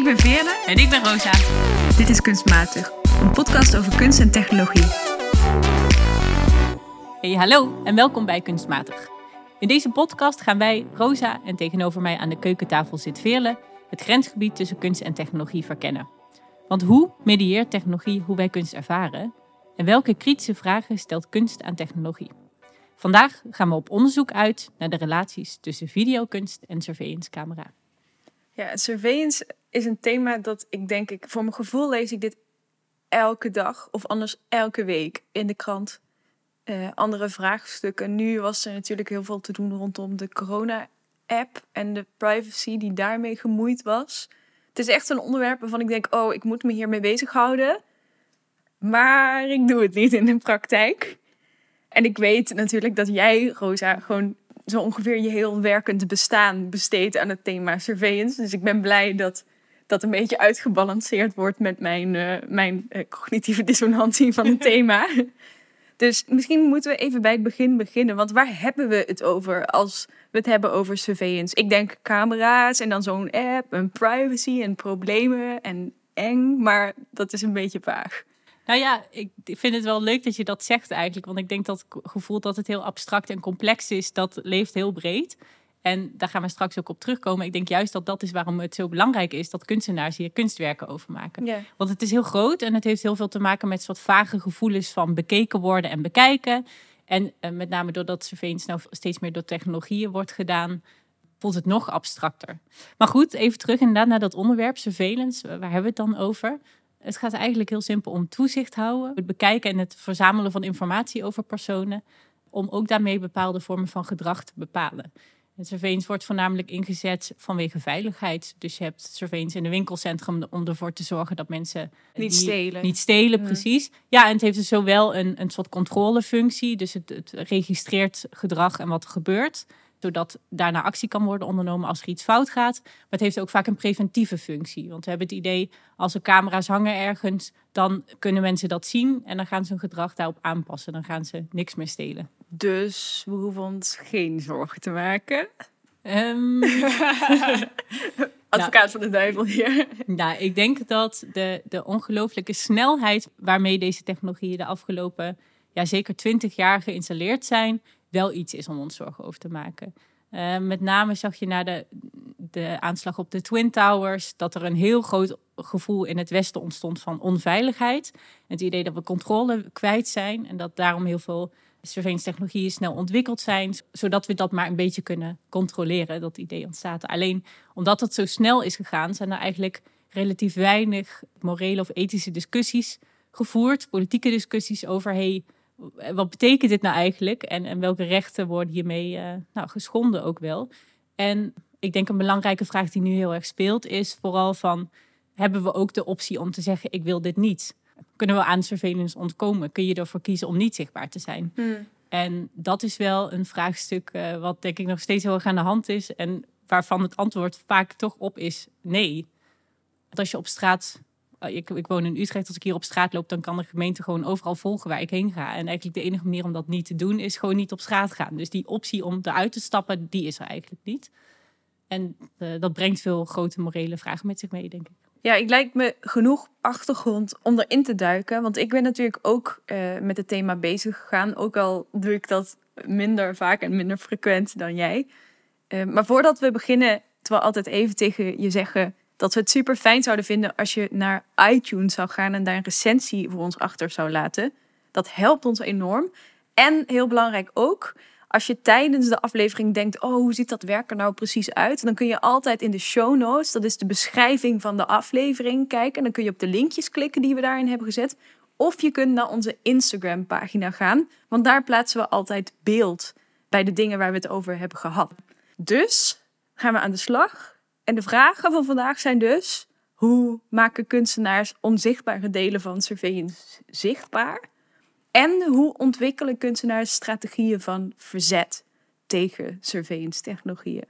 Ik ben Veerle. En ik ben Rosa. Dit is Kunstmatig, een podcast over kunst en technologie. Hey, hallo en welkom bij Kunstmatig. In deze podcast gaan wij, Rosa en tegenover mij aan de keukentafel zit Veerle, het grensgebied tussen kunst en technologie verkennen. Want hoe medieert technologie hoe wij kunst ervaren? En welke kritische vragen stelt kunst aan technologie? Vandaag gaan we op onderzoek uit naar de relaties tussen videokunst en surveillance camera. Ja, surveillance is een thema dat ik denk ik, voor mijn gevoel lees ik dit elke dag of anders elke week in de krant. Uh, andere vraagstukken. Nu was er natuurlijk heel veel te doen rondom de corona-app en de privacy die daarmee gemoeid was. Het is echt een onderwerp waarvan ik denk, oh, ik moet me hiermee bezighouden. Maar ik doe het niet in de praktijk. En ik weet natuurlijk dat jij, Rosa, gewoon zo ongeveer je heel werkend bestaan besteedt aan het thema surveillance. Dus ik ben blij dat dat een beetje uitgebalanceerd wordt met mijn, uh, mijn uh, cognitieve dissonantie van het thema. Dus misschien moeten we even bij het begin beginnen. Want waar hebben we het over als we het hebben over surveillance? Ik denk camera's en dan zo'n app en privacy en problemen en eng. Maar dat is een beetje vaag. Nou ja, ik vind het wel leuk dat je dat zegt eigenlijk. Want ik denk dat het gevoel dat het heel abstract en complex is, dat leeft heel breed. En daar gaan we straks ook op terugkomen. Ik denk juist dat dat is waarom het zo belangrijk is dat kunstenaars hier kunstwerken over maken. Want het is heel groot en het heeft heel veel te maken met soort vage gevoelens van bekeken worden en bekijken. En uh, met name doordat surveillance nou steeds meer door technologieën wordt gedaan, voelt het nog abstracter. Maar goed, even terug inderdaad naar dat onderwerp, surveillance. Waar hebben we het dan over? Het gaat eigenlijk heel simpel om toezicht houden, het bekijken en het verzamelen van informatie over personen, om ook daarmee bepaalde vormen van gedrag te bepalen. Het surveillance wordt voornamelijk ingezet vanwege veiligheid. Dus je hebt surveillance in de winkelcentrum om ervoor te zorgen dat mensen niet stelen. Niet stelen, precies. Ja, en het heeft dus zowel een, een soort controlefunctie, dus het, het registreert gedrag en wat er gebeurt zodat daarna actie kan worden ondernomen als er iets fout gaat. Maar het heeft ook vaak een preventieve functie. Want we hebben het idee, als er camera's hangen ergens, dan kunnen mensen dat zien en dan gaan ze hun gedrag daarop aanpassen. Dan gaan ze niks meer stelen. Dus we hoeven ons geen zorgen te maken. Um... Advocaat nou, van de duivel hier. Nou, ik denk dat de, de ongelooflijke snelheid waarmee deze technologieën de afgelopen ja, zeker twintig jaar geïnstalleerd zijn, wel iets is om ons zorgen over te maken. Uh, met name zag je na de, de aanslag op de Twin Towers dat er een heel groot gevoel in het Westen ontstond van onveiligheid. Het idee dat we controle kwijt zijn en dat daarom heel veel surveillance technologieën snel ontwikkeld zijn, zodat we dat maar een beetje kunnen controleren. Dat idee ontstaat. Alleen omdat het zo snel is gegaan, zijn er eigenlijk relatief weinig morele of ethische discussies gevoerd, politieke discussies over hey, wat betekent dit nou eigenlijk en, en welke rechten worden hiermee uh, nou, geschonden ook wel. En ik denk een belangrijke vraag die nu heel erg speelt is vooral van hebben we ook de optie om te zeggen ik wil dit niet? Kunnen we aan surveillance ontkomen? Kun je ervoor kiezen om niet zichtbaar te zijn? Hmm. En dat is wel een vraagstuk uh, wat denk ik nog steeds heel erg aan de hand is en waarvan het antwoord vaak toch op is nee. Want als je op straat Oh, ik, ik, woon in Utrecht, als ik hier op straat loop, dan kan de gemeente gewoon overal volgen waar ik heen ga. En eigenlijk de enige manier om dat niet te doen, is gewoon niet op straat gaan. Dus die optie om eruit te stappen, die is er eigenlijk niet. En uh, dat brengt veel grote morele vragen met zich mee, denk ik. Ja, ik lijkt me genoeg achtergrond om erin te duiken. Want ik ben natuurlijk ook uh, met het thema bezig gegaan. Ook al doe ik dat minder vaak en minder frequent dan jij. Uh, maar voordat we beginnen, terwijl altijd even tegen je zeggen dat we het super fijn zouden vinden als je naar iTunes zou gaan en daar een recensie voor ons achter zou laten. Dat helpt ons enorm. En heel belangrijk ook, als je tijdens de aflevering denkt: oh, hoe ziet dat werk er nou precies uit? Dan kun je altijd in de show notes, dat is de beschrijving van de aflevering, kijken. En dan kun je op de linkjes klikken die we daarin hebben gezet. Of je kunt naar onze Instagram-pagina gaan, want daar plaatsen we altijd beeld bij de dingen waar we het over hebben gehad. Dus gaan we aan de slag. En de vragen van vandaag zijn dus: hoe maken kunstenaars onzichtbare delen van surveillance zichtbaar? En hoe ontwikkelen kunstenaars strategieën van verzet tegen surveillance technologieën?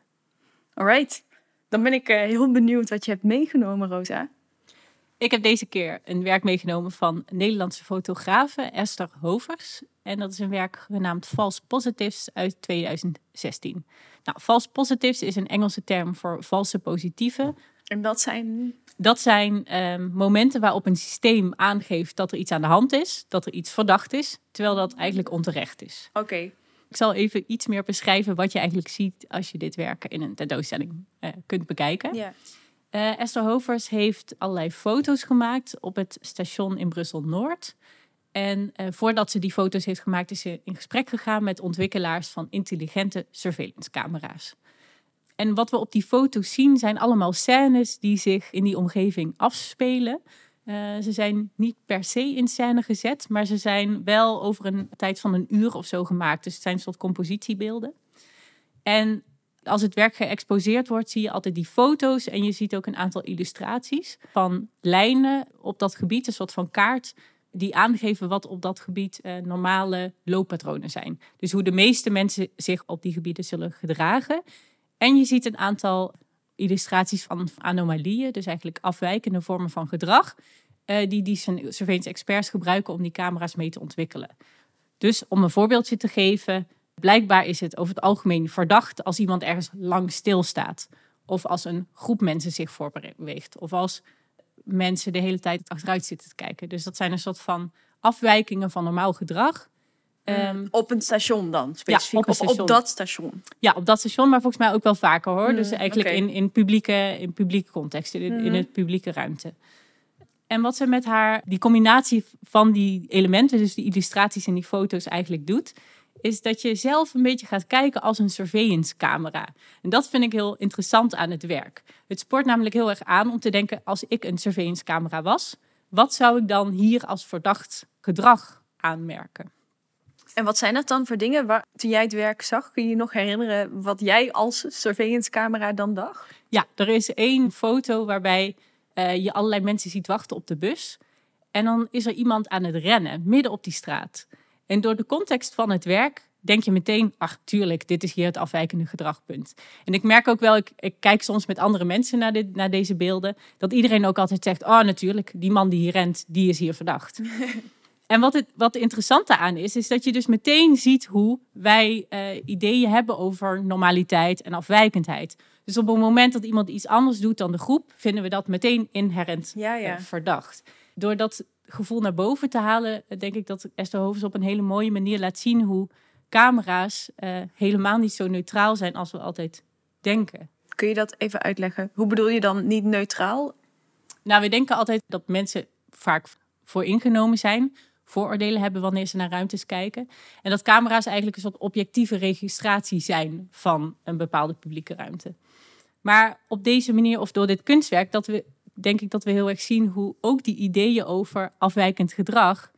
Alright, dan ben ik eh, heel benieuwd wat je hebt meegenomen, Rosa. Ik heb deze keer een werk meegenomen van Nederlandse fotografe Esther Hovers. En dat is een werk genaamd False Positives uit 2016. Nou, false positives is een Engelse term voor valse positieven. En dat zijn. Dat zijn ehm, momenten waarop een systeem aangeeft dat er iets aan de hand is, dat er iets verdacht is, terwijl dat eigenlijk onterecht is. Oké. Ik zal even iets meer beschrijven wat je eigenlijk ziet als je dit werk in een tentoonstelling eh, kunt bekijken. Ja. Eh, Esther Hovers heeft allerlei foto's gemaakt op het station in Brussel-Noord. En eh, voordat ze die foto's heeft gemaakt, is ze in gesprek gegaan met ontwikkelaars van intelligente surveillance-camera's. En wat we op die foto's zien, zijn allemaal scènes die zich in die omgeving afspelen. Eh, ze zijn niet per se in scène gezet, maar ze zijn wel over een tijd van een uur of zo gemaakt. Dus het zijn een soort compositiebeelden. En als het werk geëxposeerd wordt, zie je altijd die foto's en je ziet ook een aantal illustraties van lijnen op dat gebied, een soort van kaart die aangeven wat op dat gebied eh, normale looppatronen zijn. Dus hoe de meeste mensen zich op die gebieden zullen gedragen. En je ziet een aantal illustraties van anomalieën, dus eigenlijk afwijkende vormen van gedrag, eh, die die surveillance experts gebruiken om die camera's mee te ontwikkelen. Dus om een voorbeeldje te geven, blijkbaar is het over het algemeen verdacht als iemand ergens lang stilstaat. Of als een groep mensen zich voorbeweegt. Of als mensen de hele tijd achteruit zitten te kijken. Dus dat zijn een soort van afwijkingen van normaal gedrag. Um, op een station dan, specifiek? Ja, op, station. op, dat station? Ja, op dat station, maar volgens mij ook wel vaker hoor. dus eigenlijk in, in, publieke, in publieke context, in, in het publieke ruimte. En wat ze met haar, die combinatie van die elementen, dus die illustraties en die foto's eigenlijk doet, is dat je zelf een beetje gaat kijken als een surveillance camera. En dat vind ik heel interessant aan het werk. Het spoort namelijk heel erg aan om te denken, als ik een surveillance camera was, wat zou ik dan hier als verdacht gedrag aanmerken? En wat zijn dat dan voor dingen waar, toen jij het werk zag? Kun je je nog herinneren wat jij als surveillance camera dan dacht? Ja, er is één foto waarbij uh, je allerlei mensen ziet wachten op de bus. En dan is er iemand aan het rennen, midden op die straat. En door de context van het werk denk je meteen, ach tuurlijk, dit is hier het afwijkende gedragpunt. En ik merk ook wel, ik, ik kijk soms met andere mensen naar, dit, naar deze beelden, dat iedereen ook altijd zegt, oh natuurlijk, die man die hier rent, die is hier verdacht. en wat het, wat interessante aan is, is dat je dus meteen ziet hoe wij uh, ideeën hebben over normaliteit en afwijkendheid. Dus op het moment dat iemand iets anders doet dan de groep, vinden we dat meteen inherent ja, ja. Uh, verdacht. Doordat gevoel naar boven te halen, denk ik dat Esther Hovens op een hele mooie manier laat zien hoe camera's uh, helemaal niet zo neutraal zijn als we altijd denken. Kun je dat even uitleggen? Hoe bedoel je dan niet neutraal? Nou, we denken altijd dat mensen vaak vooringenomen zijn, vooroordelen hebben wanneer ze naar ruimtes kijken. En dat camera's eigenlijk een soort objectieve registratie zijn van een bepaalde publieke ruimte. Maar op deze manier, of door dit kunstwerk, dat we denk ik dat we heel erg zien hoe ook die ideeën over afwijkend gedrag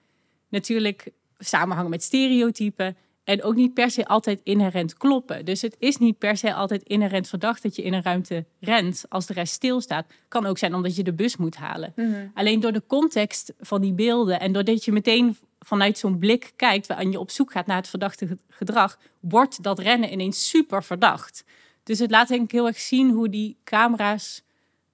natuurlijk samenhangen met stereotypen en ook niet per se altijd inherent kloppen. Dus het is niet per se altijd inherent verdacht dat je in een ruimte rent als de rest stilstaat. Kan ook zijn omdat je de bus moet halen. Mhm. Alleen door de context van die beelden en doordat je meteen vanuit zo'n blik kijkt waarin je op zoek gaat naar het verdachte gedrag, wordt dat rennen ineens super verdacht. Dus het laat denk ik heel erg zien hoe die camera's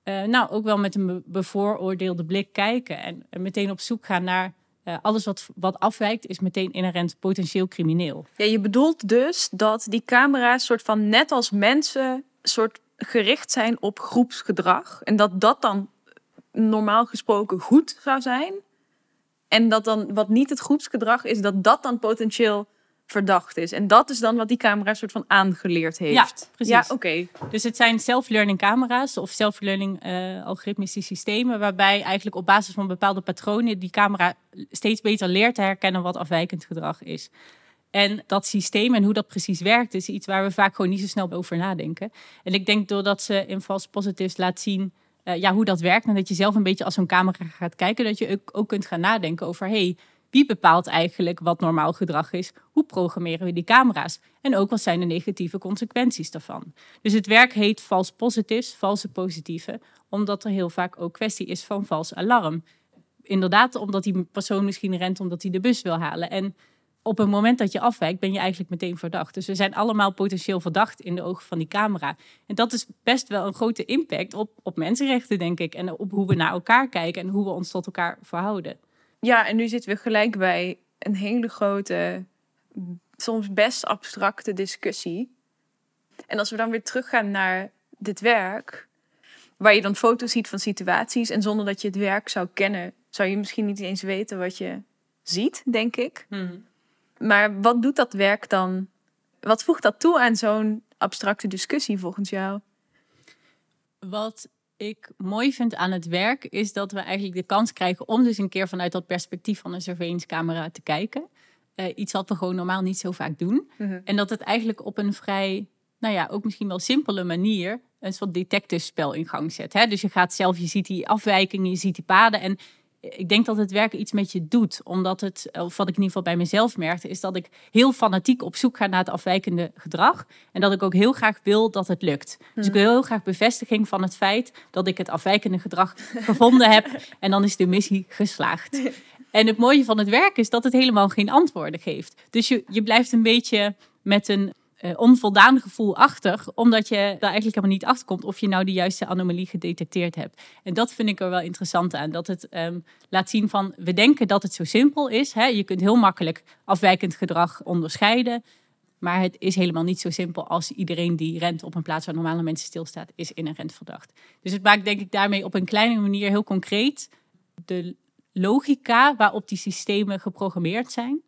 uh, nou ook wel met een bevooroordeelde blik kijken. En, meteen op zoek gaan naar uh, alles wat, wat afwijkt, is meteen inherent potentieel crimineel. Ja, je bedoelt dus dat die camera's soort van net als mensen soort gericht zijn op groepsgedrag. En dat dat dan normaal gesproken goed zou zijn. En dat dan wat niet het groepsgedrag is, dat dat dan potentieel verdacht is. En dat is dan wat die camera soort van aangeleerd heeft. Ja, precies. Ja, oké. Dus het zijn self-learning camera's of self-learning uh, algoritmische systemen, waarbij eigenlijk op basis van bepaalde patronen die camera steeds beter leert te herkennen wat afwijkend gedrag is. En dat systeem en hoe dat precies werkt, is iets waar we vaak gewoon niet zo snel over nadenken. En ik denk doordat ze in False Positives laat zien uh, ja, hoe dat werkt en dat je zelf een beetje als zo'n camera gaat kijken, dat je ook, ook kunt gaan nadenken over hey, wie bepaalt eigenlijk wat normaal gedrag is? Hoe programmeren we die camera's? En ook wat zijn de negatieve consequenties daarvan? Dus het werk heet vals positives, valse positieve, omdat er heel vaak ook kwestie is van vals alarm. Inderdaad, omdat die persoon misschien rent omdat hij de bus wil halen. En op het moment dat je afwijkt, ben je eigenlijk meteen verdacht. Dus we zijn allemaal potentieel verdacht in de ogen van die camera. En dat is best wel een grote impact op, op mensenrechten, denk ik. En op hoe we naar elkaar kijken en hoe we ons tot elkaar verhouden. Ja, en nu zitten we gelijk bij een hele grote, soms best abstracte discussie. En als we dan weer teruggaan naar dit werk. waar je dan foto's ziet van situaties. En zonder dat je het werk zou kennen, zou je misschien niet eens weten wat je ziet, denk ik. Hmm. Maar wat doet dat werk dan? Wat voegt dat toe aan zo'n abstracte discussie volgens jou? Wat ik mooi vind aan het werk is dat we eigenlijk de kans krijgen om dus een keer vanuit dat perspectief van een surveillance camera te kijken. Uh, iets wat we gewoon normaal niet zo vaak doen. Mhm. En dat het eigenlijk op een vrij, nou ja, ook misschien wel simpele manier een soort detective spel in gang zet. Hè? Dus je gaat zelf, je ziet die afwijkingen, je ziet die paden. En ik denk dat het werk iets met je doet. Omdat het, of wat ik in ieder geval bij mezelf merkte, is dat ik heel fanatiek op zoek ga naar het afwijkende gedrag. En dat ik ook heel graag wil dat het lukt. Dus ik wil heel graag bevestiging van het feit dat ik het afwijkende gedrag gevonden heb. En dan is de missie geslaagd. En het mooie van het werk is dat het helemaal geen antwoorden geeft. Dus je, je blijft een beetje met een uh, onvoldaan gevoel achter, omdat je daar eigenlijk helemaal niet achter komt of je nou de juiste anomalie gedetecteerd hebt. En dat vind ik er wel interessant aan, dat het um, laat zien van, we denken dat het zo simpel is. Hè? Je kunt heel makkelijk afwijkend gedrag onderscheiden, maar het is helemaal niet zo simpel als iedereen die rent op een plaats waar normale mensen stilstaat, is inherent verdacht. Dus het maakt denk ik daarmee op een kleine manier heel concreet de logica waarop die systemen geprogrammeerd zijn.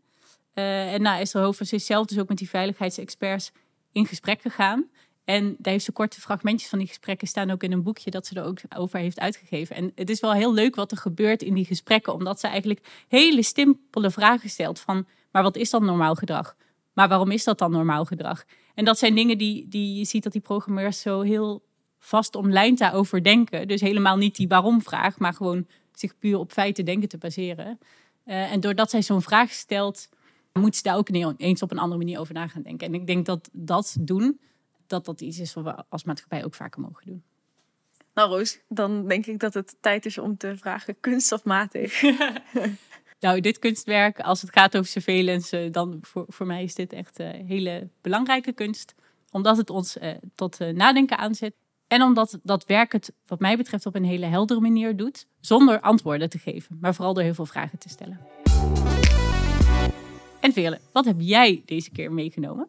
Uh, en nou, Esther Hovers is zelf dus ook met die veiligheidsexperts in gesprek gegaan. En daar heeft ze korte fragmentjes van die gesprekken staan ook in een boekje dat ze er ook over heeft uitgegeven. En het is wel heel leuk wat er gebeurt in die gesprekken, omdat ze eigenlijk hele simpele vragen stelt van, maar wat is dan normaal gedrag? Maar waarom is dat dan normaal gedrag? En dat zijn dingen die, die je ziet dat die programmeurs zo heel vast omlijnd daarover denken. Dus helemaal niet die waarom-vraag, maar gewoon zich puur op feiten denken te baseren. Uh, en doordat zij zo'n vraag stelt, moet ze daar ook eens op een andere manier over na gaan denken. En ik denk dat dat doen, dat dat iets is wat we als maatschappij ook vaker mogen doen. Nou Roos, dan denk ik dat het tijd is om te vragen kunst of matig. nou, dit kunstwerk, als het gaat over surveillance, dan voor, voor mij is dit echt uh, hele belangrijke kunst. Omdat het ons uh, tot nadenken aanzet. En omdat dat werk het, wat mij betreft, op een hele heldere manier doet. Zonder antwoorden te geven, maar vooral door heel veel vragen te stellen. En Veerle, wat heb jij deze keer meegenomen?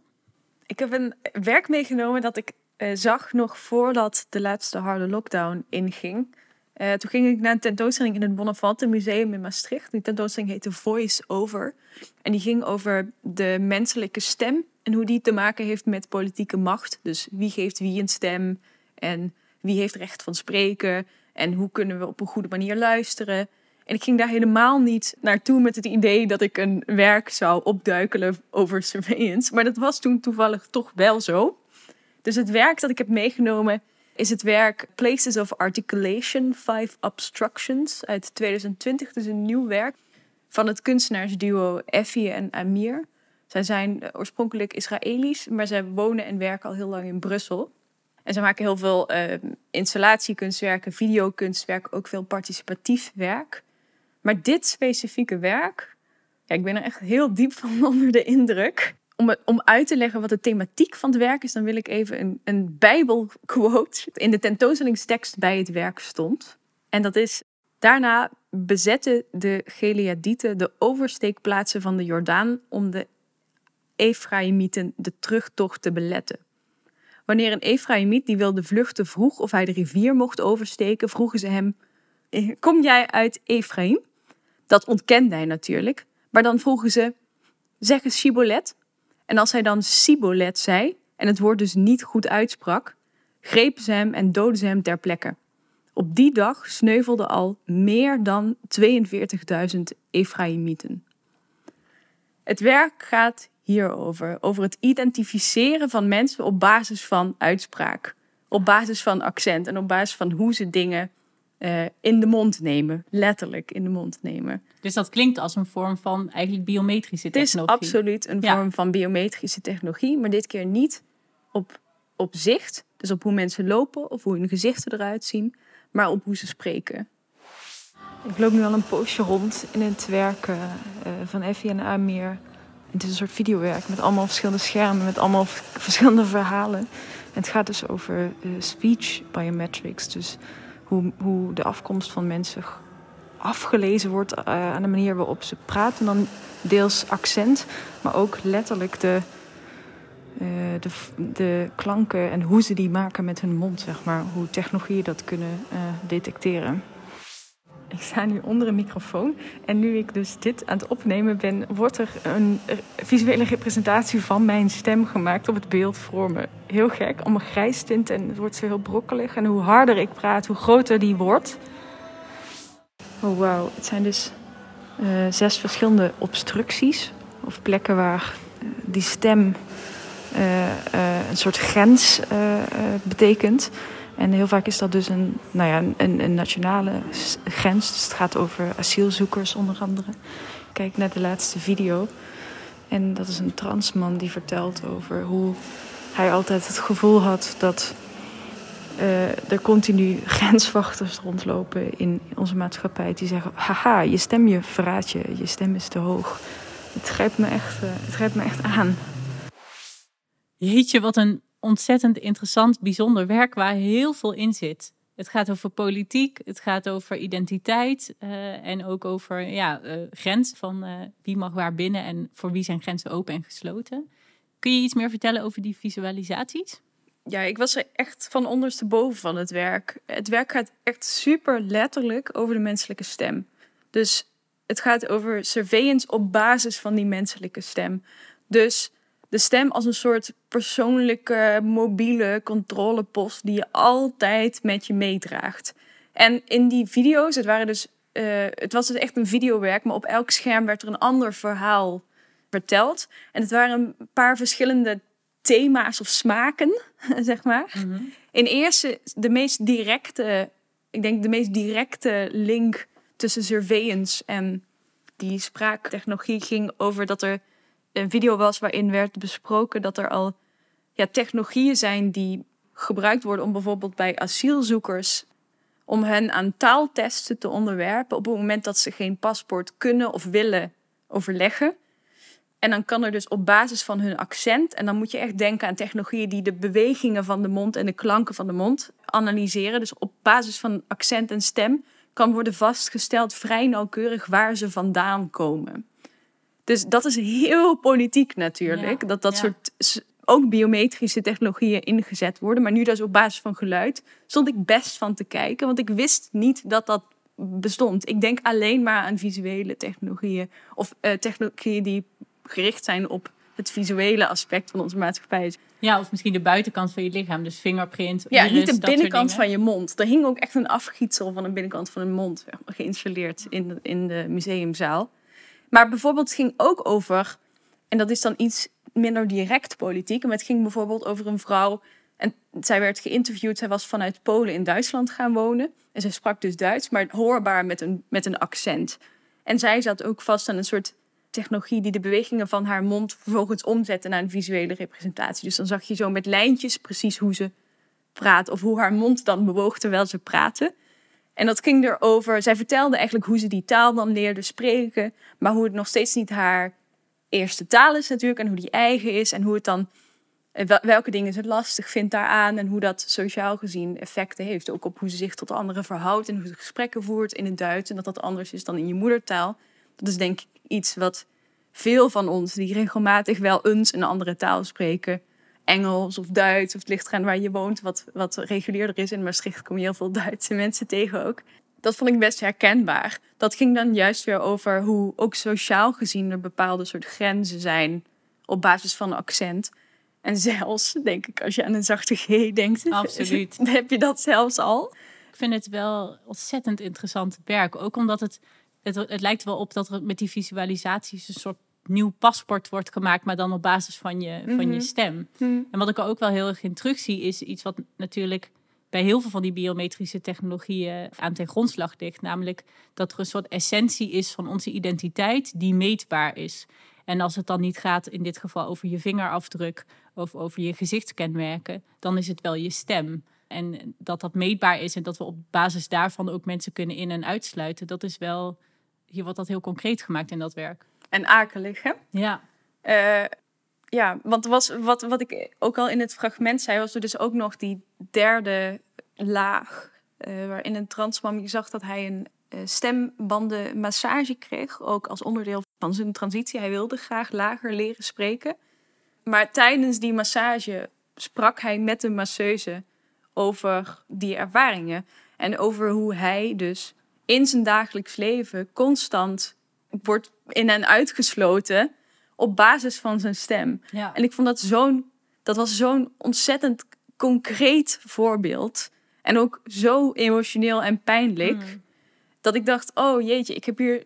Ik heb een werk meegenomen dat ik uh, zag nog voordat de laatste harde lockdown inging. Uh, toen ging ik naar een tentoonstelling in het Bonnefante Museum in Maastricht. Die tentoonstelling heette Voice Over. En die ging over de menselijke stem en hoe die te maken heeft met politieke macht. Dus wie geeft wie een stem en wie heeft recht van spreken en hoe kunnen we op een goede manier luisteren. En ik ging daar helemaal niet naartoe met het idee dat ik een werk zou opduikelen over surveillance. Maar dat was toen toevallig toch wel zo. Dus het werk dat ik heb meegenomen is het werk Places of Articulation, Five Obstructions uit 2020. Dus een nieuw werk van het kunstenaarsduo Effie en Amir. Zij zijn oorspronkelijk Israëli's, maar zij wonen en werken al heel lang in Brussel. En ze maken heel veel uh, installatiekunstwerken, videokunstwerk, ook veel participatief werk. Maar dit specifieke werk, ja, ik ben er echt heel diep van onder de indruk. Om, om uit te leggen wat de thematiek van het werk is, dan wil ik even een, een Bijbelquote in de tentoonstellingstekst bij het werk stond. En dat is: Daarna bezetten de Geleadieten de oversteekplaatsen van de Jordaan om de Efraïmieten de terugtocht te beletten. Wanneer een Efraïmiet die wilde vluchten vroeg of hij de rivier mocht oversteken, vroegen ze hem: Kom jij uit Efraïm? Dat ontkende hij natuurlijk. Maar dan vroegen ze, zeg eens. En als hij dan Sibolet zei, en het woord dus niet goed uitsprak, grepen ze hem en doodden ze hem ter plekke. Op die dag sneuvelden al meer dan 42.000 Efraïmieten. Het werk gaat hierover, over het identificeren van mensen op basis van uitspraak, op basis van accent en op basis van hoe ze dingen uh, in de mond nemen. Letterlijk in de mond nemen. Dus dat klinkt als een vorm van eigenlijk biometrische technologie. Het is absoluut een vorm van biometrische technologie, maar dit keer niet op, op zicht. Dus op hoe mensen lopen of hoe hun gezichten eruit zien, maar op hoe ze spreken. Ik loop nu al een poosje rond in het werk uh, van Effie en Amir. Het is een soort videowerk met allemaal verschillende schermen, met allemaal verschillende verhalen. En het gaat dus over uh, speech biometrics. Dus hoe, hoe de afkomst van mensen afgelezen wordt uh, aan de manier waarop ze praten. Dan deels accent, maar ook letterlijk de, eh, de, de klanken en hoe ze die maken met hun mond, zeg maar. Hoe technologieën dat kunnen uh, detecteren. Ik sta nu onder een microfoon en nu ik dus dit aan het opnemen ben, wordt er een visuele representatie van mijn stem gemaakt op het beeld voor me. Heel gek, allemaal grijs tint en het wordt zo heel brokkelig. En hoe harder ik praat, hoe groter die wordt. Oh wauw, het zijn dus uh, zes verschillende obstructies of plekken waar die stem uh, een soort grens betekent. En heel vaak is dat dus een, nou ja, een, een nationale grens. Dus het gaat over asielzoekers onder andere. Kijk naar de laatste video. En dat is een transman die vertelt over hoe hij altijd het gevoel had dat uh, er continu grenswachters rondlopen in onze maatschappij. Die zeggen: Haha, je stem je verraadt je, je stem is te hoog. Het grijpt me echt, uh, het grijpt me echt aan. Jeetje, wat een ontzettend interessant, bijzonder werk waar heel veel in zit. Het gaat over politiek, het gaat over identiteit uh, en ook over ja, uh, grens van uh, wie mag waar binnen en voor wie zijn grenzen open en gesloten. Kun je iets meer vertellen over die visualisaties? Ja, ik was er echt van ondersteboven van het werk. Het werk gaat echt super letterlijk over de menselijke stem. Dus het gaat over surveillance op basis van die menselijke stem. Dus de stem als een soort persoonlijke mobiele controlepost die je altijd met je meedraagt. En in die video's, het waren dus, uh, het was dus echt een videowerk, maar op elk scherm werd er een ander verhaal verteld. En het waren een paar verschillende thema's of smaken, zeg maar. Mm -hmm. In eerste, de meest directe, ik denk de meest directe link tussen surveillance en die spraaktechnologie ging over dat er een video was waarin werd besproken dat er al ja, technologieën zijn die gebruikt worden om bijvoorbeeld bij asielzoekers om hen aan taaltesten te onderwerpen op het moment dat ze geen paspoort kunnen of willen overleggen. En dan kan er dus op basis van hun accent, en dan moet je echt denken aan technologieën die de bewegingen van de mond en de klanken van de mond analyseren. Dus op basis van accent en stem kan worden vastgesteld vrij nauwkeurig waar ze vandaan komen. Dus dat is heel politiek natuurlijk. Ja, dat dat ja. soort ook biometrische technologieën ingezet worden. Maar nu dus op basis van geluid stond ik best van te kijken. Want ik wist niet dat dat bestond. Ik denk alleen maar aan visuele technologieën. Of uh, technologieën die gericht zijn op het visuele aspect van onze maatschappij. Ja, of misschien de buitenkant van je lichaam, dus fingerprint. Ja, iris, niet de binnenkant van je mond. Er hing ook echt een afgietsel van de binnenkant van een mond geïnstalleerd in de, in de museumzaal. Maar bijvoorbeeld het ging ook over, en dat is dan iets minder direct politiek, maar het ging bijvoorbeeld over een vrouw. En zij werd geïnterviewd, zij was vanuit Polen in Duitsland gaan wonen. En zij sprak dus Duits, maar hoorbaar met een, met een accent. En zij zat ook vast aan een soort technologie die de bewegingen van haar mond vervolgens omzette naar een visuele representatie. Dus dan zag je zo met lijntjes precies hoe ze praat of hoe haar mond dan bewoog terwijl ze praatte. En dat ging erover, zij vertelde eigenlijk hoe ze die taal dan leerde spreken, maar hoe het nog steeds niet haar eerste taal is natuurlijk en hoe die eigen is en hoe het dan, eh, welke dingen ze lastig vindt daaraan en hoe dat sociaal gezien effecten heeft. Ook op hoe ze zich tot anderen verhoudt en hoe ze gesprekken voert in het Duits en dat dat anders is dan in je moedertaal. Dat is denk ik iets wat veel van ons die regelmatig wel eens een andere taal spreken, Engels of Duits, of het ligt eraan waar je woont, wat, wat regulierder is. In Maastricht kom je heel veel Duitse mensen tegen ook. Dat vond ik best herkenbaar. Dat ging dan juist weer over hoe ook sociaal gezien er bepaalde soort grenzen zijn op basis van accent. En zelfs, denk ik, als je aan een zachte G denkt, Absoluut. heb je dat zelfs al. Ik vind het wel ontzettend interessant werk. Ook omdat het, het, het lijkt wel op dat er met die visualisaties een soort nieuw paspoort wordt gemaakt, maar dan op basis van je, van je Mhm. stem. Mhm. En wat ik er ook wel heel erg in terugzie, is iets wat natuurlijk bij heel veel van die biometrische technologieën aan ten grondslag ligt. Namelijk dat er een soort essentie is van onze identiteit die meetbaar is. En als het dan niet gaat, in dit geval over je vingerafdruk of over je gezichtskenmerken, dan is het wel je stem. En dat dat meetbaar is en dat we op basis daarvan ook mensen kunnen in- en uitsluiten, dat is wel, hier wordt dat heel concreet gemaakt in dat werk. En akelig, hè? Ja, Eh, ja, want was, wat, wat ik ook al in het fragment zei, was er dus ook nog die derde laag. eh, waarin een transman, je zag dat hij een eh, stembandenmassage kreeg. Ook als onderdeel van zijn transitie. Hij wilde graag lager leren spreken. Maar tijdens die massage sprak hij met de masseuse over die ervaringen. En over hoe hij dus in zijn dagelijks leven constant wordt in en uitgesloten op basis van zijn stem. Ja. En ik vond dat zo'n, dat was zo'n ontzettend concreet voorbeeld. En ook zo emotioneel en pijnlijk. Mm. Dat ik dacht, oh jeetje, ik heb hier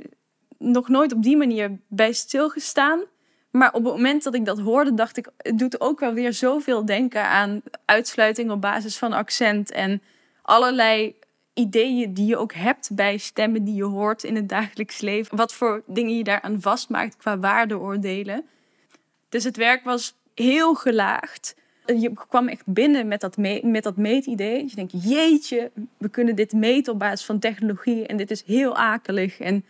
nog nooit op die manier bij stilgestaan. Maar op het moment dat ik dat hoorde, dacht ik, het doet ook wel weer zoveel denken aan uitsluiting op basis van accent. En allerlei ideeën die je ook hebt bij stemmen die je hoort in het dagelijks leven. Wat voor dingen je daaraan vastmaakt qua waardeoordelen. Dus het werk was heel gelaagd. Je kwam echt binnen met dat, me met dat meetidee. Je denkt, jeetje, we kunnen dit meten op basis van technologie. En dit is heel akelig. En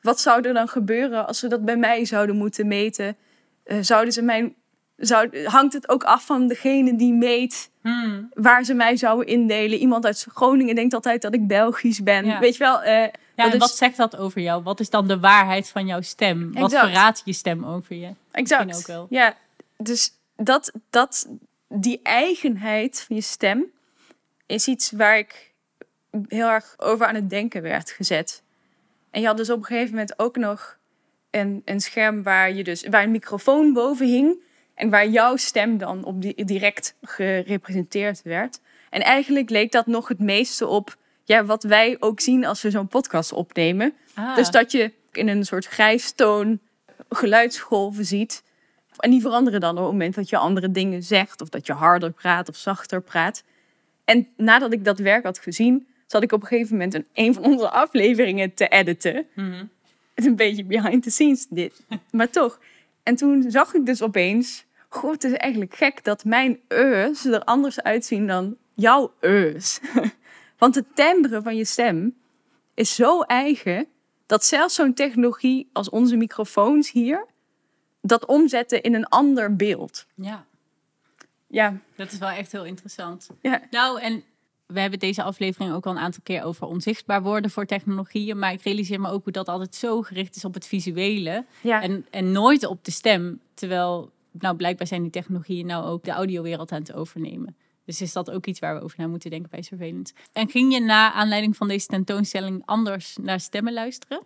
wat zou er dan gebeuren als ze dat bij mij zouden moeten meten? Eh, zouden ze mijn, zou, hangt het ook af van degene die meet Hmm. waar ze mij zouden indelen? Iemand uit Groningen denkt altijd dat ik Belgisch ben. Ja. Weet je wel? eh, Ja, dat en is- wat zegt dat over jou? Wat is dan de waarheid van jouw stem? Wat verraadt je stem over je? Exact. Misschien ook wel. Ja, dus dat, dat, die eigenheid van je stem is iets waar ik heel erg over aan het denken werd gezet. En je had dus op een gegeven moment ook nog een, een scherm waar, je dus, waar een microfoon boven hing. En waar jouw stem dan op die, direct gerepresenteerd werd. En eigenlijk leek dat nog het meeste op ja, wat wij ook zien als we zo'n podcast opnemen. Ah, Dus dat je in een soort grijstoon geluidsgolven ziet. En die veranderen dan op het moment dat je andere dingen zegt. Of dat je harder praat of zachter praat. En nadat ik dat werk had gezien, zat ik op een gegeven moment een, een van onze afleveringen te editen. mhm. Het is een beetje behind the scenes dit. maar toch. En toen zag ik dus opeens... Goh, het is eigenlijk gek dat mijn eus er anders uitzien dan jouw eus. Want het timbre van je stem is zo eigen... dat zelfs zo'n technologie als onze microfoons hier... dat omzetten in een ander beeld. Ja, Ja, dat is wel echt heel interessant. ja. Nou, en we hebben deze aflevering ook al een aantal keer over onzichtbaar worden voor technologieën. Maar ik realiseer me ook hoe dat altijd zo gericht is op het visuele. ja. En, en nooit op de stem. Terwijl, nou, blijkbaar zijn die technologieën nou ook de audiowereld aan het overnemen. Dus is dat ook iets waar we over na moeten denken bij Surveillance. En ging je na aanleiding van deze tentoonstelling anders naar stemmen luisteren?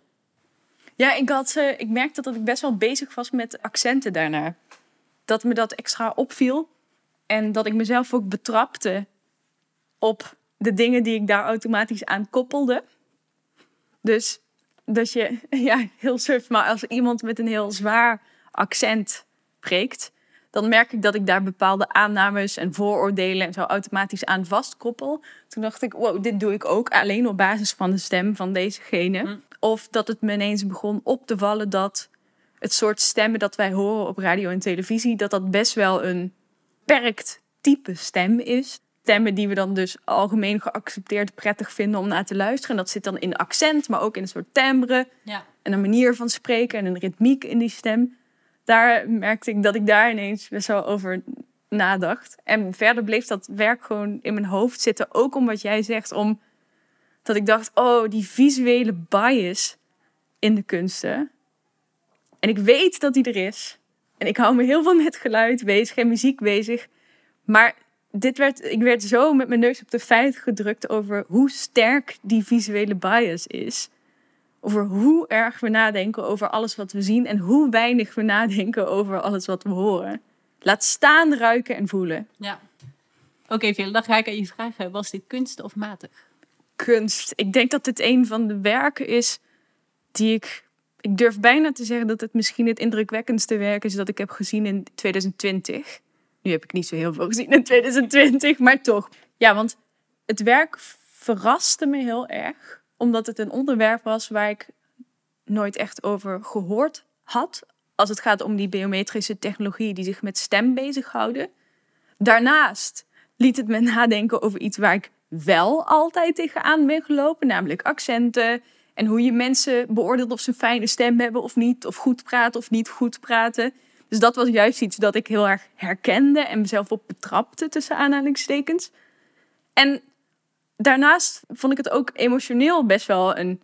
Ja, ik, had, eh, ik merkte dat ik best wel bezig was met accenten daarna. Dat me dat extra opviel. En dat ik mezelf ook betrapte op de dingen die ik daar automatisch aan koppelde. Dus dat je, ja, heel suf, maar als iemand met een heel zwaar accent spreekt, dan merk ik dat ik daar bepaalde aannames en vooroordelen en zo automatisch aan vastkoppel. Toen dacht ik, wow, dit doe ik ook alleen op basis van de stem van dezegene. Hm. Of dat het me ineens begon op te vallen dat het soort stemmen dat wij horen op radio en televisie, dat dat best wel een beperkt type stem is. Stemmen die we dan dus algemeen geaccepteerd prettig vinden om naar te luisteren. En dat zit dan in accent, maar ook in een soort timbre Ja. en een manier van spreken en een ritmiek in die stem. Daar merkte ik dat ik daar ineens best wel over nadacht. En verder bleef dat werk gewoon in mijn hoofd zitten. Ook om wat jij zegt, om dat ik dacht, oh, die visuele bias in de kunsten. En ik weet dat die er is. En ik hou me heel veel met geluid bezig en muziek bezig. Maar dit werd, ik werd zo met mijn neus op de feit gedrukt over hoe sterk die visuele bias is over hoe erg we nadenken over alles wat we zien en hoe weinig we nadenken over alles wat we horen. Laat staan, ruiken en voelen. ja. Oké, Phil, dan ga ik aan je vragen. Was dit kunst of matig? Kunst. Ik denk dat dit een van de werken is die ik. Ik durf bijna te zeggen dat het misschien het indrukwekkendste werk is dat ik heb gezien in 2020. Nu heb ik niet zo heel veel gezien in 2020, maar toch. Ja, want het werk verraste me heel erg, omdat het een onderwerp was waar ik nooit echt over gehoord had. Als het gaat om die biometrische technologieën die zich met stem bezighouden. Daarnaast liet het me nadenken over iets waar ik wel altijd tegenaan ben gelopen, namelijk accenten en hoe je mensen beoordeelt of ze een fijne stem hebben of niet, of goed praten of niet goed praten. Dus dat was juist iets dat ik heel erg herkende en mezelf op betrapte tussen aanhalingstekens. En daarnaast vond ik het ook emotioneel best wel een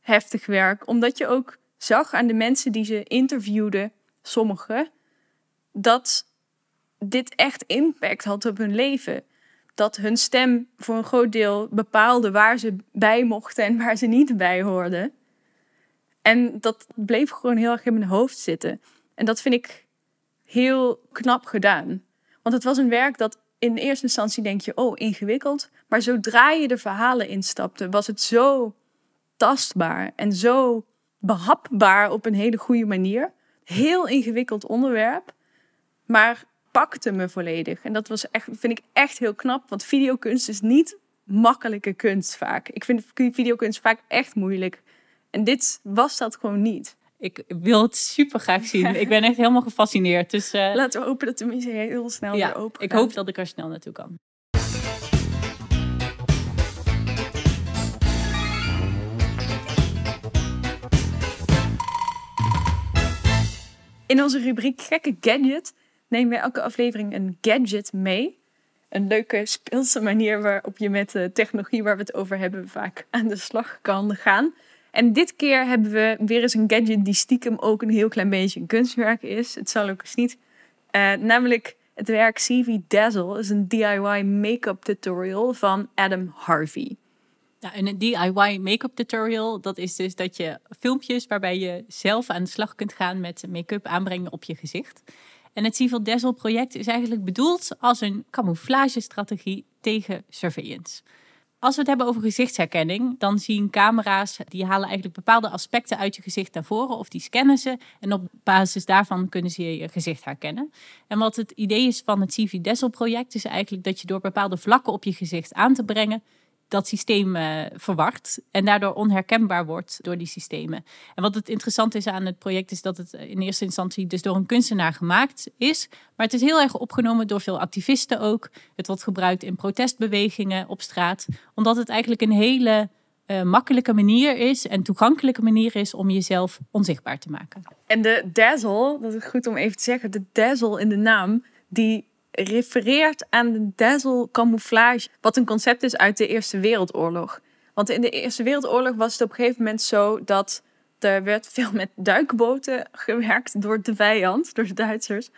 heftig werk, omdat je ook zag aan de mensen die ze interviewden, sommigen, dat dit echt impact had op hun leven. Dat hun stem voor een groot deel bepaalde waar ze bij mochten en waar ze niet bij hoorden. En dat bleef gewoon heel erg in mijn hoofd zitten. En dat vind ik heel knap gedaan. Want het was een werk dat in eerste instantie denk je, oh, ingewikkeld. Maar zodra je de verhalen instapte, was het zo tastbaar en zo behapbaar op een hele goede manier. Heel ingewikkeld onderwerp, maar pakte me volledig. En dat was echt, vind ik echt heel knap, want videokunst is niet makkelijke kunst vaak. Ik vind videokunst vaak echt moeilijk. En dit was dat gewoon niet. Ik wil het super graag zien. Ik ben echt helemaal gefascineerd. Dus, uh... Laten we hopen dat de museum heel snel ja, weer open Ik hoop dat ik er snel naartoe kan. In onze rubriek Gekke Gadget nemen we elke aflevering een gadget mee. Een leuke speelse manier waarop je met de technologie waar we het over hebben vaak aan de slag kan gaan. En dit keer hebben we weer eens een gadget die stiekem ook een heel klein beetje een kunstwerk is. Het zal ook eens niet. Uh, namelijk het werk CV Dazzle is een DIY make-up tutorial van Adam Harvey. Ja, een DIY make-up tutorial, dat is dus dat je filmpjes waarbij je zelf aan de slag kunt gaan met make-up aanbrengen op je gezicht. En het CV Dazzle project is eigenlijk bedoeld als een camouflagestrategie tegen surveillance. Als we het hebben over gezichtsherkenning, dan zien camera's, die halen eigenlijk bepaalde aspecten uit je gezicht naar voren of die scannen ze. En op basis daarvan kunnen ze je gezicht herkennen. En wat het idee is van het CV Dazzle project, is eigenlijk dat je door bepaalde vlakken op je gezicht aan te brengen, dat systeem uh, verward en daardoor onherkenbaar wordt door die systemen. En wat het interessant is aan het project is dat het in eerste instantie dus door een kunstenaar gemaakt is, maar het is heel erg opgenomen door veel activisten ook. Het wordt gebruikt in protestbewegingen op straat, omdat het eigenlijk een hele uh, makkelijke manier is en toegankelijke manier is om jezelf onzichtbaar te maken. En de dazzle, dat is goed om even te zeggen, de dazzle in de naam, die refereert aan de dazzle camouflage, wat een concept is uit de Eerste Wereldoorlog. Want in de Eerste Wereldoorlog was het op een gegeven moment zo dat er werd veel met duikboten gewerkt door de vijand, door de Duitsers.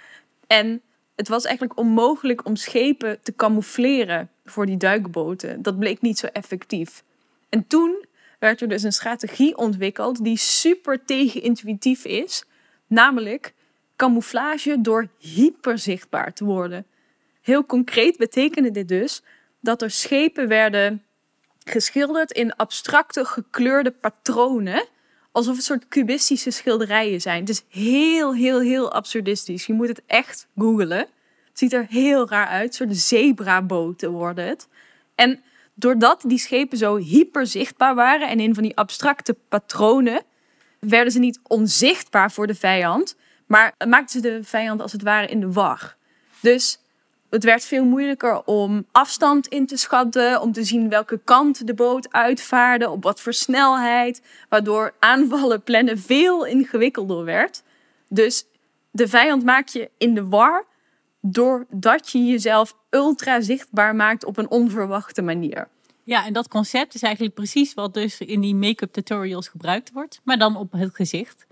En het was eigenlijk onmogelijk om schepen te camoufleren voor die duikboten. Dat bleek niet zo effectief. En toen werd er dus een strategie ontwikkeld die super tegenintuïtief is. Namelijk camouflage door hyperzichtbaar te worden. Heel concreet betekende dit dus dat er schepen werden geschilderd in abstracte gekleurde patronen. Alsof het soort cubistische schilderijen zijn. Het is heel, heel, heel absurdistisch. Je moet het echt googlen. Het ziet er heel raar uit. Een soort zebraboten worden het. En doordat die schepen zo hyper zichtbaar waren en in van die abstracte patronen, werden ze niet onzichtbaar voor de vijand, maar maakten ze de vijand als het ware in de war. Dus het werd veel moeilijker om afstand in te schatten, om te zien welke kant de boot uitvaarde, op wat voor snelheid, waardoor aanvallen plannen veel ingewikkelder werd. Dus de vijand maak je in de war doordat je jezelf ultra zichtbaar maakt op een onverwachte manier. Ja, en dat concept is eigenlijk precies wat dus in die make-up tutorials gebruikt wordt, maar dan op het gezicht.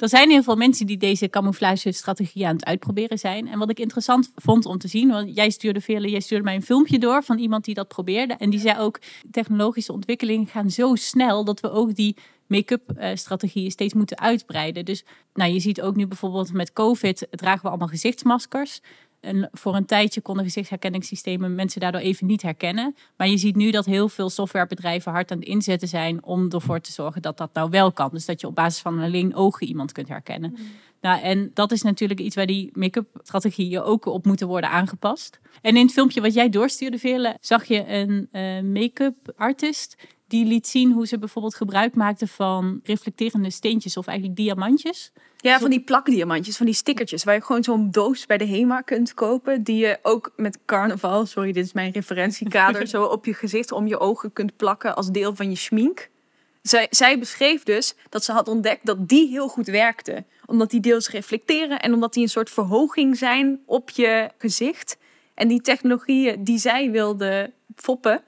Er zijn heel veel mensen die deze camouflage-strategie aan het uitproberen zijn. En wat ik interessant vond om te zien, want jij stuurde vele, jij stuurde mij een filmpje door van iemand die dat probeerde. En die zei ook: technologische ontwikkelingen gaan zo snel dat we ook die make-up eh, strategieën steeds moeten uitbreiden. Dus nou, je ziet ook nu bijvoorbeeld met COVID dragen we allemaal gezichtsmaskers. En voor een tijdje konden gezichtsherkenningssystemen mensen daardoor even niet herkennen. Maar je ziet nu dat heel veel softwarebedrijven hard aan het inzetten zijn om ervoor te zorgen dat dat nou wel kan. Dus dat je op basis van alleen ogen iemand kunt herkennen. Mm. Nou, en dat is natuurlijk iets waar die make-up strategieën ook op moeten worden aangepast. En in het filmpje wat jij doorstuurde, Vele, zag je een uh, make-up artist die liet zien hoe ze bijvoorbeeld gebruik maakten van reflecterende steentjes of eigenlijk diamantjes. Ja, van die plakdiamantjes, van die stickertjes, waar je gewoon zo'n doos bij de HEMA kunt kopen, die je ook met carnaval, sorry, dit is mijn referentiekader, zo op je gezicht om je ogen kunt plakken als deel van je schmink. Zij, zij beschreef dus dat ze had ontdekt dat die heel goed werkte. Omdat die deels reflecteren en omdat die een soort verhoging zijn op je gezicht. En die technologieën die zij wilde foppen,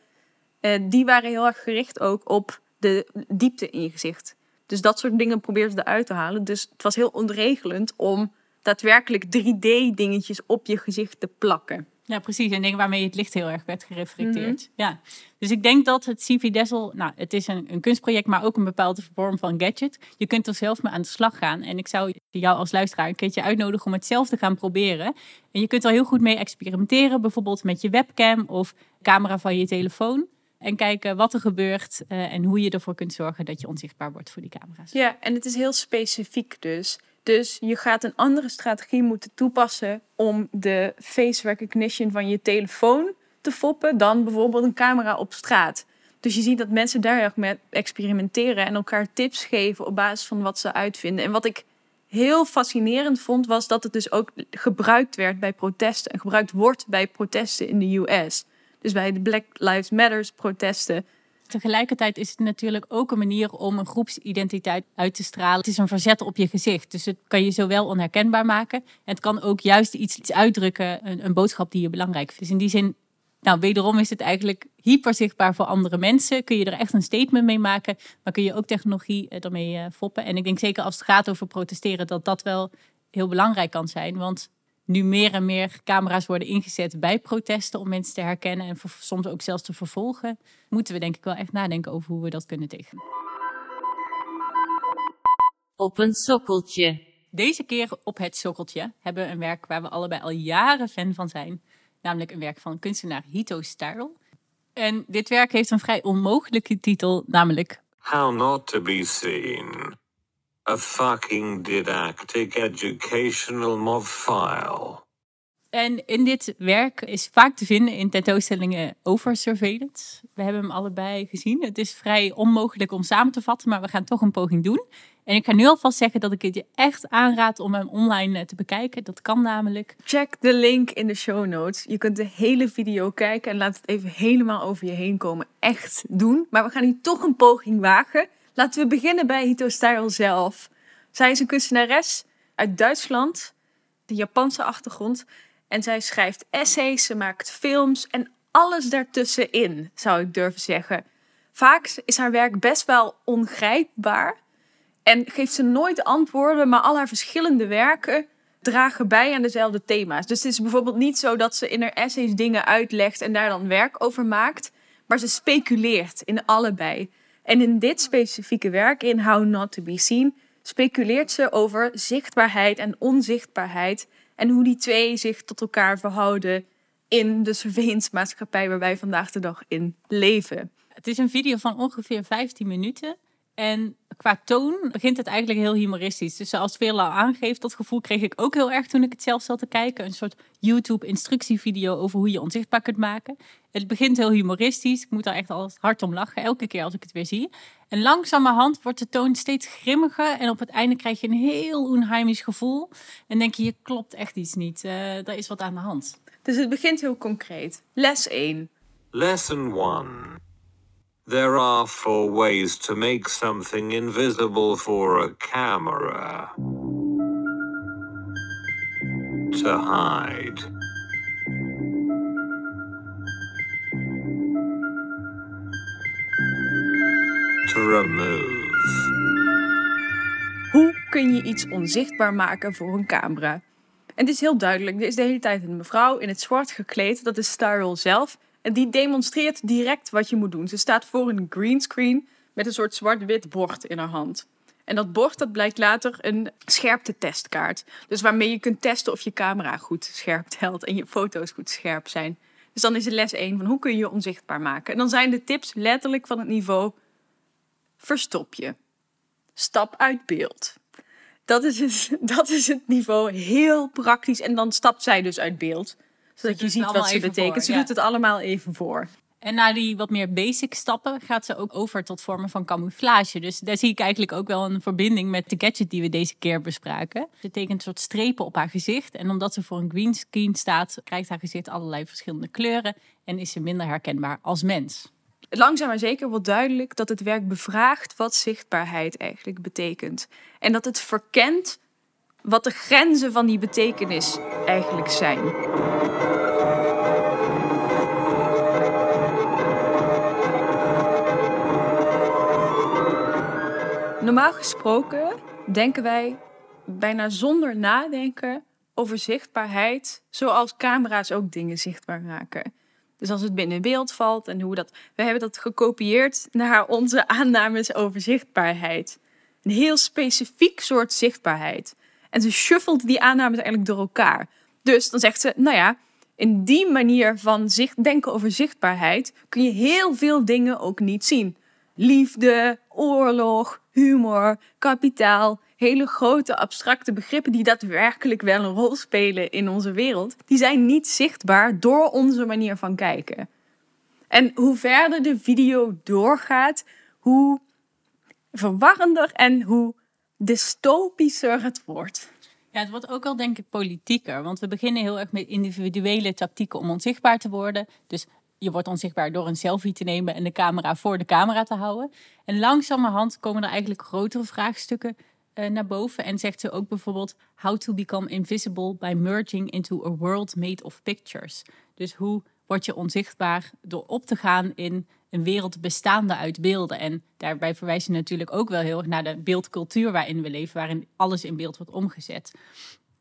die waren heel erg gericht ook op de diepte in je gezicht. Dus dat soort dingen probeerden ze eruit te halen. Dus het was heel onregelend om daadwerkelijk 3D-dingetjes op je gezicht te plakken. Ja, precies. En dingen waarmee het licht heel erg werd gereflecteerd. Ja. Dus ik denk dat het CV Dessel, nou, het is een, een kunstproject, maar ook een bepaalde vorm van gadget. Je kunt er zelf mee aan de slag gaan. En ik zou jou als luisteraar een keertje uitnodigen om het zelf te gaan proberen. En je kunt er heel goed mee experimenteren, bijvoorbeeld met je webcam of camera van je telefoon. En kijken wat er gebeurt uh, en hoe je ervoor kunt zorgen dat je onzichtbaar wordt voor die camera's. Ja, en het is heel specifiek dus. Dus je gaat een andere strategie moeten toepassen om de face recognition van je telefoon te foppen dan bijvoorbeeld een camera op straat. Dus je ziet dat mensen daar erg mee experimenteren en elkaar tips geven op basis van wat ze uitvinden. En wat ik heel fascinerend vond, was dat het dus ook gebruikt werd bij protesten en gebruikt wordt bij protesten in de US. Dus bij de Black Lives Matter protesten Tegelijkertijd is het natuurlijk ook een manier om een groepsidentiteit uit te stralen. Het is een verzet op je gezicht. Dus het kan je zowel onherkenbaar maken. En het kan ook juist iets, iets uitdrukken, een, een boodschap die je belangrijk vindt. Dus in die zin, nou, wederom is het eigenlijk hyper zichtbaar voor andere mensen. Kun je er echt een statement mee maken. Maar kun je ook technologie eh, ermee uh, foppen. En ik denk zeker als het gaat over protesteren, dat dat wel heel belangrijk kan zijn. Want nu meer en meer camera's worden ingezet bij protesten om mensen te herkennen en soms ook zelfs te vervolgen, moeten we denk ik wel echt nadenken over hoe we dat kunnen tegen. Op een sokkeltje. Deze keer op het sokkeltje hebben we een werk waar we allebei al jaren fan van zijn, namelijk een werk van kunstenaar Hito Starl. En dit werk heeft een vrij onmogelijke titel, namelijk How Not to Be Seen. A fucking didactic educational mob file. En in dit werk is vaak te vinden in tentoonstellingen over surveillance. We hebben hem allebei gezien. Het is vrij onmogelijk om samen te vatten, maar we gaan toch een poging doen. En ik ga nu alvast zeggen dat ik het je echt aanraad om hem online eh, te bekijken. Dat kan namelijk. Check de link in de show notes. Je kunt de hele video kijken en laat het even helemaal over je heen komen. Echt doen. Maar we gaan hier toch een poging wagen. Laten we beginnen bij Hito Style zelf. Zij is een kunstenares uit Duitsland, de Japanse achtergrond. En zij schrijft essays, ze maakt films en alles daartussenin, zou ik durven zeggen. Vaak is haar werk best wel ongrijpbaar en geeft ze nooit antwoorden, maar al haar verschillende werken dragen bij aan dezelfde thema's. Dus het is bijvoorbeeld niet zo dat ze in haar essays dingen uitlegt en daar dan werk over maakt, maar ze speculeert in allebei. En in dit specifieke werk, in How Not to Be Seen, speculeert ze over zichtbaarheid en onzichtbaarheid en hoe die twee zich tot elkaar verhouden in de surveillance maatschappij waar wij vandaag de dag in leven. Het is een video van ongeveer 15 minuten. En qua toon begint het eigenlijk heel humoristisch. Dus zoals veel al aangeeft, dat gevoel kreeg ik ook heel erg toen ik het zelf zat te kijken. Een soort YouTube-instructievideo over hoe je onzichtbaar kunt maken. Het begint heel humoristisch. Ik moet daar echt al hard om lachen, elke keer als ik het weer zie. En langzamerhand wordt de toon steeds grimmiger. En op het einde krijg je een heel onheimisch gevoel. En denk je, je klopt echt iets niet. Uh, er is wat aan de hand. Dus het begint heel concreet. Les 1. Lesson 1. There are four ways to make something invisible for a camera. To hide. To remove. Hoe kun je iets onzichtbaar maken voor een camera? En het is heel duidelijk, er is de hele tijd een mevrouw in het zwart gekleed, dat is Starl zelf. En die demonstreert direct wat je moet doen. Ze staat voor een greenscreen met een soort zwart-wit bord in haar hand. En dat bord dat blijkt later een scherpte-testkaart. Dus waarmee je kunt testen of je camera goed scherp telt en je foto's goed scherp zijn. Dus dan is het les 1 van hoe kun je je onzichtbaar maken. En dan zijn de tips letterlijk van het niveau verstop je. Stap uit beeld. Dat is, het, dat is het niveau heel praktisch. En dan stapt zij dus uit beeld zodat je ziet wat ze betekent. ze doet het allemaal even voor. En na die wat meer basic stappen gaat ze ook over tot vormen van camouflage. Dus daar zie ik eigenlijk ook wel een verbinding met de gadget die we deze keer bespraken. Ze tekent een soort strepen op haar gezicht. En omdat ze voor een green screen staat, krijgt haar gezicht allerlei verschillende kleuren. En is ze minder herkenbaar als mens. Langzaam maar zeker wordt duidelijk dat het werk bevraagt wat zichtbaarheid eigenlijk betekent. En dat het verkent wat de grenzen van die betekenis eigenlijk zijn. Normaal gesproken denken wij bijna zonder nadenken over zichtbaarheid, zoals camera's ook dingen zichtbaar maken. Dus als het binnen beeld valt en hoe dat. We hebben dat gekopieerd naar onze aannames over zichtbaarheid. Een heel specifiek soort zichtbaarheid. En ze shuffelt die aannames eigenlijk door elkaar. Dus dan zegt ze, nou ja, in die manier van zicht, denken over zichtbaarheid kun je heel veel dingen ook niet zien. Liefde, oorlog, humor, kapitaal, hele grote abstracte begrippen die daadwerkelijk wel een rol spelen in onze wereld, die zijn niet zichtbaar door onze manier van kijken. En hoe verder de video doorgaat, hoe verwarrender en hoe dystopischer het wordt. Ja, het wordt ook wel denk ik politieker. Want we beginnen heel erg met individuele tactieken om onzichtbaar te worden. Dus je wordt onzichtbaar door een selfie te nemen en de camera voor de camera te houden. En langzamerhand komen er eigenlijk grotere vraagstukken uh, naar boven. En zegt ze ook bijvoorbeeld how to become invisible by merging into a world made of pictures. Dus hoe word je onzichtbaar door op te gaan in een wereld bestaande uit beelden. En daarbij verwijs je natuurlijk ook wel heel erg naar de beeldcultuur waarin we leven, waarin alles in beeld wordt omgezet.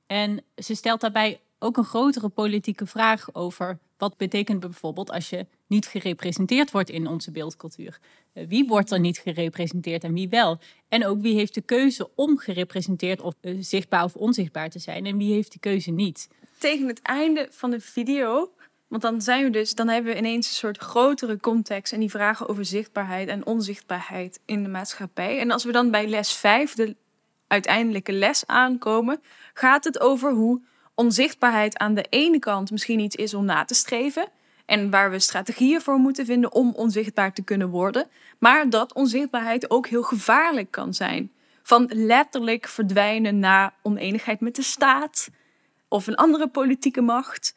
En ze stelt daarbij ook een grotere politieke vraag over wat betekent bijvoorbeeld als je niet gerepresenteerd wordt in onze beeldcultuur. Eh, wie wordt er niet gerepresenteerd en wie wel? En ook wie heeft de keuze om gerepresenteerd of uh, zichtbaar of onzichtbaar te zijn en wie heeft de keuze niet? Tegen het einde van de video want dan zijn we dus, dan hebben we ineens een soort grotere context en die vragen over zichtbaarheid en onzichtbaarheid in de maatschappij. En als we dan bij les 5, de uiteindelijke les aankomen, gaat het over hoe onzichtbaarheid aan de ene kant misschien iets is om na te streven. En waar we strategieën voor moeten vinden om onzichtbaar te kunnen worden. Maar dat onzichtbaarheid ook heel gevaarlijk kan zijn. Van letterlijk verdwijnen naar oneenigheid met de staat of een andere politieke macht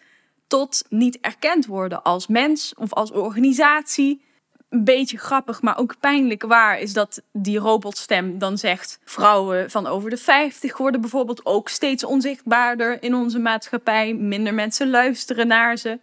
tot niet erkend worden als mens of als organisatie. Een beetje grappig, maar ook pijnlijk waar is dat die robotstem dan zegt: vrouwen van over de 50 worden bijvoorbeeld ook steeds onzichtbaarder in onze maatschappij. Minder mensen luisteren naar ze.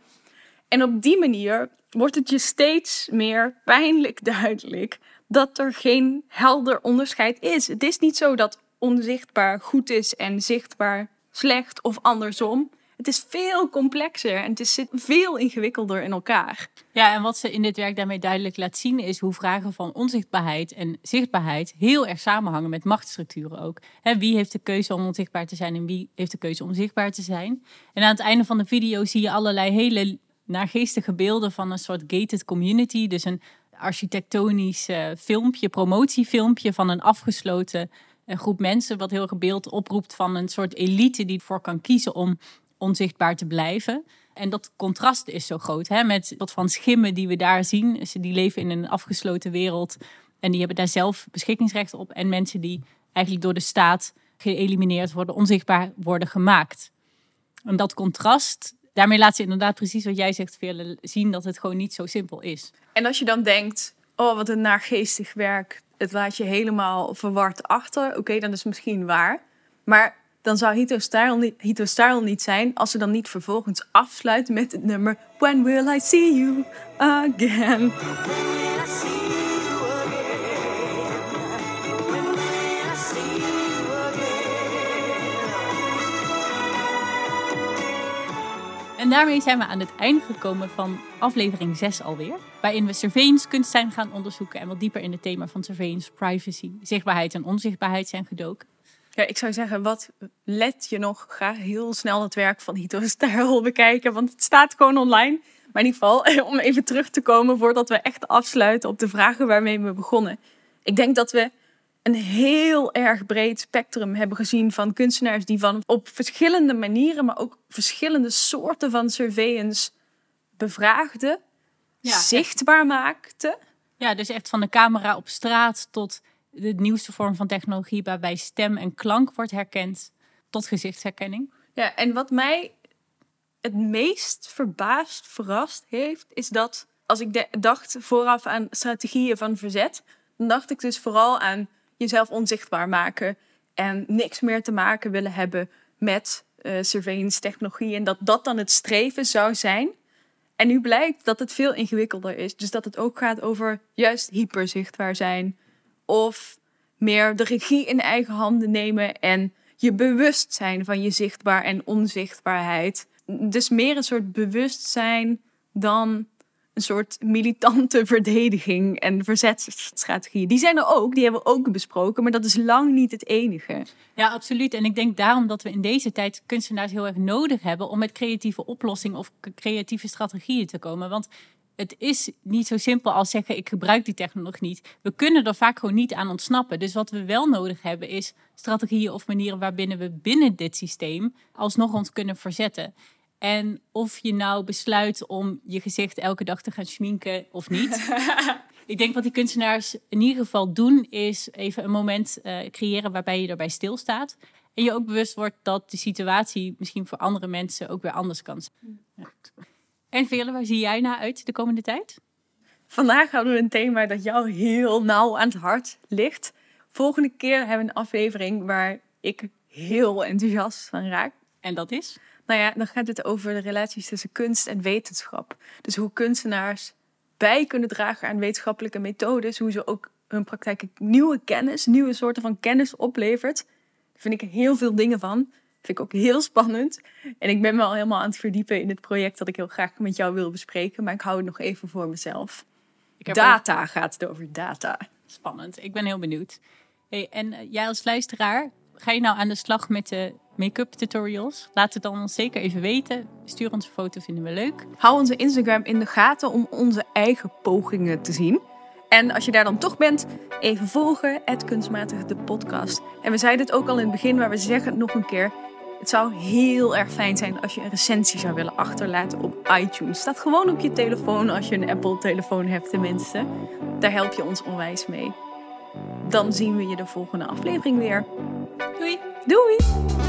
En op die manier wordt het je steeds meer pijnlijk duidelijk dat er geen helder onderscheid is. Het is niet zo dat onzichtbaar goed is en zichtbaar slecht of andersom. Het is veel complexer en het zit veel ingewikkelder in elkaar. Ja, en wat ze in dit werk daarmee duidelijk laat zien is hoe vragen van onzichtbaarheid en zichtbaarheid heel erg samenhangen met machtsstructuren ook. He, wie heeft de keuze om onzichtbaar te zijn en wie heeft de keuze om zichtbaar te zijn? En aan het einde van de video zie je allerlei hele naargeestige beelden van een soort gated community. Dus een architectonisch uh, filmpje, promotiefilmpje van een afgesloten uh, groep mensen, wat heel erg beeld oproept van een soort elite die ervoor kan kiezen om onzichtbaar te blijven. En dat contrast is zo groot hè, met wat van schimmen die we daar zien. Ze die leven in een afgesloten wereld en die hebben daar zelf beschikkingsrecht op. En mensen die eigenlijk door de staat geëlimineerd worden, onzichtbaar worden gemaakt. En dat contrast, daarmee laat ze inderdaad precies wat jij zegt, veel zien dat het gewoon niet zo simpel is. En als je dan denkt, oh wat een naargeestig werk, het laat je helemaal verward achter. Oké, dan is het misschien waar. Maar dan zou Hito Style, niet, niet zijn als ze dan niet vervolgens afsluiten met het nummer When Will I See You Again. En daarmee zijn we aan het einde gekomen van aflevering 6 alweer. Waarin we surveillance kunst zijn gaan onderzoeken en wat dieper in het thema van surveillance, privacy, zichtbaarheid en onzichtbaarheid zijn gedoken. Ja, ik zou zeggen, wat let je nog? Ga heel snel het werk van Hito Sterl bekijken, want het staat gewoon online. Maar in ieder geval, om even terug te komen voordat we echt afsluiten op de vragen waarmee we begonnen. Ik denk dat we een heel erg breed spectrum hebben gezien van kunstenaars die van op verschillende manieren, maar ook verschillende soorten van surveillance bevraagden, ja, zichtbaar maakten. Ja, dus echt van de camera op straat tot de nieuwste vorm van technologie waarbij stem en klank wordt herkend tot gezichtsherkenning. Ja, en wat mij het meest verbaasd, verrast heeft, is dat als ik dacht vooraf aan strategieën van verzet, dan dacht ik dus vooral aan jezelf onzichtbaar maken en niks meer te maken willen hebben met uh, surveillance technologie en dat dat dan het streven zou zijn. En nu blijkt dat het veel ingewikkelder is. Dus dat het ook gaat over juist hyperzichtbaar zijn, of meer de regie in eigen handen nemen en je bewustzijn van je zichtbaar en onzichtbaarheid. Dus meer een soort bewustzijn dan een soort militante verdediging en verzetsstrategieën. Die zijn er ook, die hebben we ook besproken, maar dat is lang niet het enige. Ja, absoluut. En ik denk daarom dat we in deze tijd kunstenaars heel erg nodig hebben om met creatieve oplossingen of creatieve strategieën te komen. Want het is niet zo simpel als zeggen ik gebruik die technologie niet. We kunnen er vaak gewoon niet aan ontsnappen. Dus wat we wel nodig hebben is strategieën of manieren waarbinnen we binnen dit systeem alsnog ons kunnen verzetten. En of je nou besluit om je gezicht elke dag te gaan schminken of niet. ik denk wat die kunstenaars in ieder geval doen, is even een moment uh, creëren waarbij je erbij stilstaat. En je ook bewust wordt dat de situatie misschien voor andere mensen ook weer anders kan zijn. Ja. En Vele, waar zie jij naar uit de komende tijd? Vandaag hadden we een thema dat jou heel nauw aan het hart ligt. Volgende keer hebben we een aflevering waar ik heel enthousiast van raak. En dat is? Nou ja, dan gaat het over de relaties tussen kunst en wetenschap. Dus hoe kunstenaars bij kunnen dragen aan wetenschappelijke methodes, hoe ze ook hun praktijk nieuwe kennis, nieuwe soorten van kennis oplevert. Daar vind ik heel veel dingen van. Vind ik ook heel spannend. En ik ben me al helemaal aan het verdiepen in het project dat ik heel graag met jou wil bespreken. Maar ik hou het nog even voor mezelf. data gaat het over data. Spannend. Ik ben heel benieuwd. Hey, en eh, jij als luisteraar, ga je nou aan de slag met de make-up tutorials? Laat het dan zeker even weten. Stuur ons een foto, vinden we leuk. Hou onze Instagram in de gaten om onze eigen pogingen te zien. En als je daar dan toch bent, even volgen, het kunstmatig de podcast. En we zeiden het ook al in het begin, maar we zeggen het nog een keer. Het zou heel erg fijn zijn als je een recensie zou willen achterlaten op iTunes. Staat gewoon op je telefoon als je een Apple-telefoon hebt, tenminste. Daar help je ons onwijs mee. Dan zien we je de volgende aflevering weer. Doei! Doei!